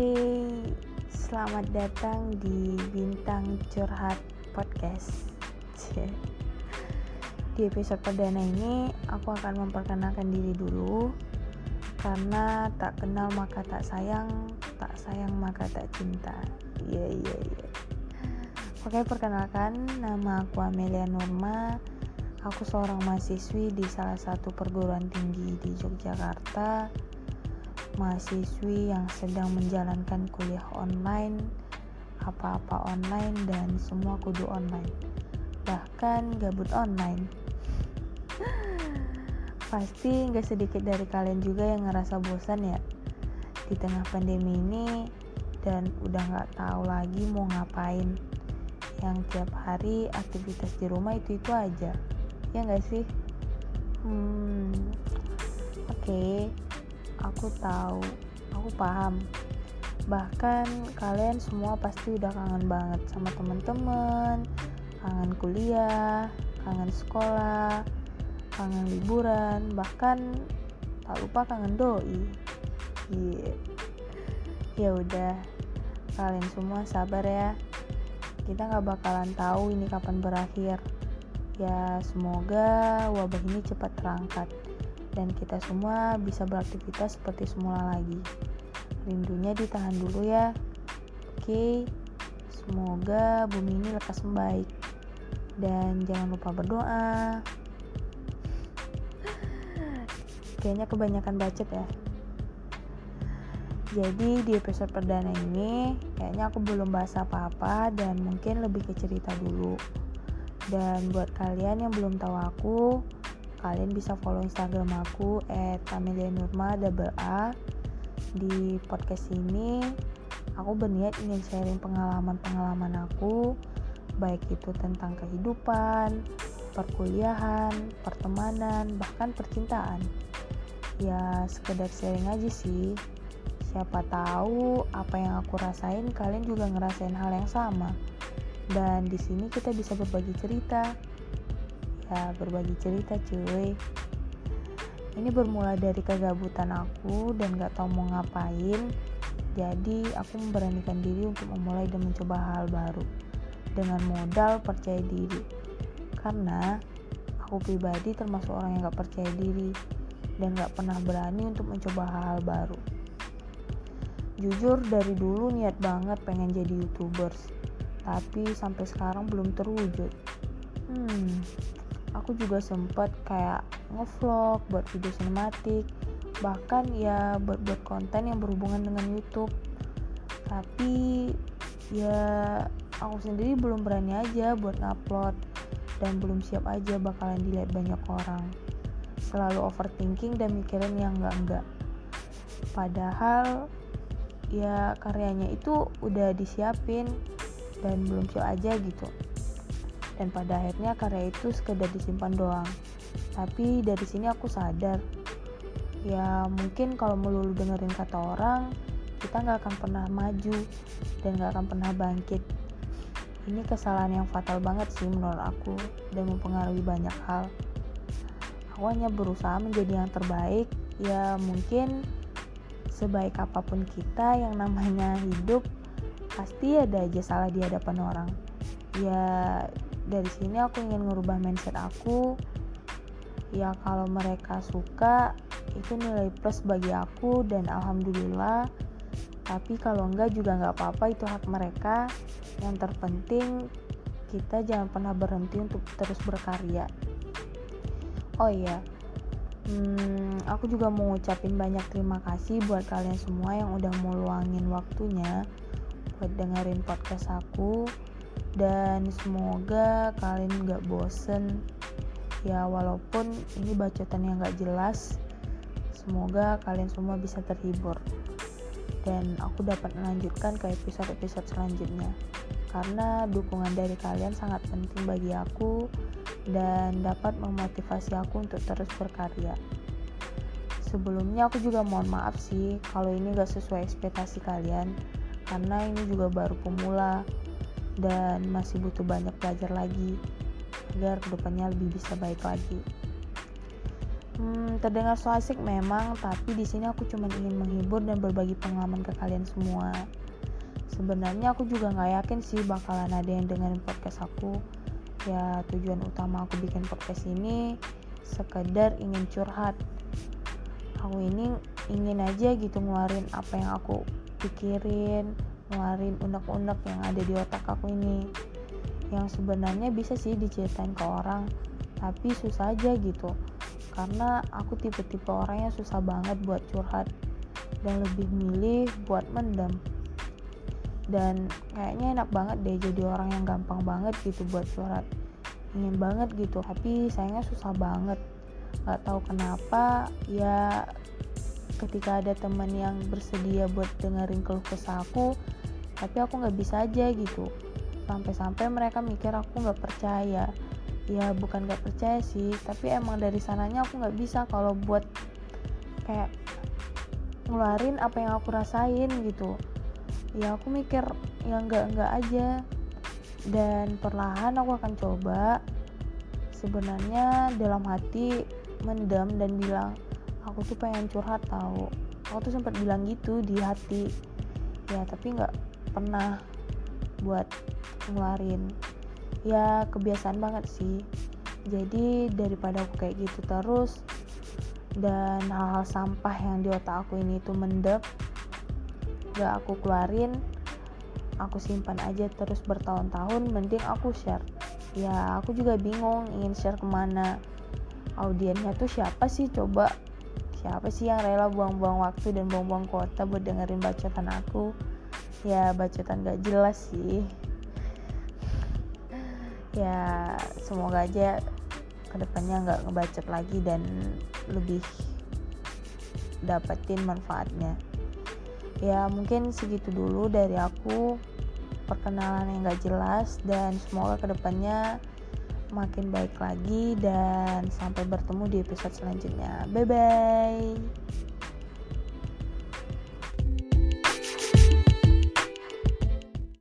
Oke, selamat datang di Bintang Curhat Podcast. Di episode perdana ini, aku akan memperkenalkan diri dulu karena tak kenal maka tak sayang, tak sayang maka tak cinta. Iya iya iya. Oke, perkenalkan nama aku Amelia Norma. Aku seorang mahasiswi di salah satu perguruan tinggi di Yogyakarta mahasiswi yang sedang menjalankan kuliah online, apa-apa online, dan semua kudu online, bahkan gabut online. Pasti nggak sedikit dari kalian juga yang ngerasa bosan ya di tengah pandemi ini dan udah nggak tahu lagi mau ngapain. Yang tiap hari aktivitas di rumah itu itu aja, ya nggak sih? Hmm, oke. Okay aku tahu, aku paham. Bahkan kalian semua pasti udah kangen banget sama teman-teman, kangen kuliah, kangen sekolah, kangen liburan, bahkan tak lupa kangen doi. Iya. Ya udah, kalian semua sabar ya. Kita nggak bakalan tahu ini kapan berakhir. Ya semoga wabah ini cepat terangkat dan kita semua bisa beraktivitas seperti semula lagi. Rindunya ditahan dulu ya. Oke, semoga bumi ini lekas membaik. Dan jangan lupa berdoa. Kayaknya kebanyakan bacot ya. Jadi di episode perdana ini kayaknya aku belum bahas apa-apa dan mungkin lebih ke cerita dulu. Dan buat kalian yang belum tahu aku, kalian bisa follow instagram aku @amelianurma double a di podcast ini. Aku berniat ingin sharing pengalaman-pengalaman aku baik itu tentang kehidupan perkuliahan pertemanan bahkan percintaan. Ya sekedar sharing aja sih. Siapa tahu apa yang aku rasain kalian juga ngerasain hal yang sama. Dan di sini kita bisa berbagi cerita bisa berbagi cerita cuy. Ini bermula dari kegabutan aku dan gak tau mau ngapain. Jadi aku memberanikan diri untuk memulai dan mencoba hal baru dengan modal percaya diri. Karena aku pribadi termasuk orang yang gak percaya diri dan gak pernah berani untuk mencoba hal-hal baru. Jujur dari dulu niat banget pengen jadi youtubers tapi sampai sekarang belum terwujud. Hmm aku juga sempat kayak ngevlog buat video sinematik bahkan ya buat buat konten yang berhubungan dengan YouTube. Tapi ya aku sendiri belum berani aja buat ngupload dan belum siap aja bakalan dilihat banyak orang. Selalu overthinking dan mikirin yang enggak-enggak padahal ya karyanya itu udah disiapin dan belum siap aja gitu dan pada akhirnya karya itu sekedar disimpan doang. Tapi dari sini aku sadar ya mungkin kalau melulu dengerin kata orang kita nggak akan pernah maju dan nggak akan pernah bangkit. Ini kesalahan yang fatal banget sih menurut aku dan mempengaruhi banyak hal. Aku hanya berusaha menjadi yang terbaik. Ya mungkin sebaik apa pun kita yang namanya hidup pasti ada aja salah di hadapan orang. Ya dari sini aku ingin ngerubah mindset aku. Ya kalau mereka suka itu nilai plus bagi aku dan alhamdulillah. Tapi kalau enggak juga nggak apa-apa itu hak mereka. Yang terpenting kita jangan pernah berhenti untuk terus berkarya. Oh iya hmm, aku juga mau ngucapin banyak terima kasih buat kalian semua yang udah mau luangin waktunya buat dengerin podcast aku dan semoga kalian gak bosen. Ya walaupun ini bacotan yang gak jelas semoga kalian semua bisa terhibur. Dan aku dapat melanjutkan ke episode-episode selanjutnya. Karena dukungan dari kalian sangat penting bagi aku dan dapat memotivasi aku untuk terus berkarya. Sebelumnya aku juga mohon maaf sih kalau ini gak sesuai ekspektasi kalian karena ini juga baru pemula dan masih butuh banyak belajar lagi agar ke depannya lebih bisa baik lagi. Hmm, terdengar so asik memang, tapi di sini aku cuma ingin menghibur dan berbagi pengalaman ke kalian semua. Sebenarnya aku juga nggak yakin sih bakalan ada yang dengerin podcast aku. Ya tujuan utama aku bikin podcast ini sekedar ingin curhat. Aku ini ingin aja gitu ngeluarin apa yang aku pikirin, ngeluarin unek-unek yang ada di otak aku ini. Yang sebenarnya bisa sih diceritain ke orang, tapi susah aja gitu. Karena aku tipe-tipe orang yang susah banget buat curhat dan lebih milih buat mendam dan kayaknya enak banget deh jadi orang yang gampang banget gitu buat curhat. Ingin banget gitu tapi sayangnya susah banget. Gak tahu kenapa ya ketika ada teman yang bersedia buat dengerin keluh kesah aku tapi aku nggak bisa aja gitu. Sampai-sampai mereka mikir aku nggak percaya. Ya bukan gak percaya sih tapi emang dari sananya aku nggak bisa kalau buat kayak ngeluarin apa yang aku rasain gitu. Ya aku mikir yang enggak enggak aja. Dan perlahan aku akan coba sebenarnya dalam hati mendam dan bilang aku tuh pengen curhat tahu aku tuh sempat bilang gitu di hati. Ya tapi nggak pernah buat ngeluarin. Ya kebiasaan banget sih. Jadi daripada aku kayak gitu terus dan hal-hal sampah yang di otak aku ini tuh mendep gak aku keluarin aku simpan aja terus bertahun-tahun mending aku share. Ya aku juga bingung ingin share ke mana. Audiennya tuh siapa sih coba? Siapa sih yang rela buang-buang waktu dan buang-buang kota buat dengerin bacotan aku ya bacotan gak jelas sih. Ya semoga aja ke depannya nggak ngebacet lagi dan lebih dapetin manfaatnya. Ya mungkin segitu dulu dari aku. Perkenalan yang gak jelas dan semoga ke depannya makin baik lagi dan sampai bertemu di episode selanjutnya. Bye bye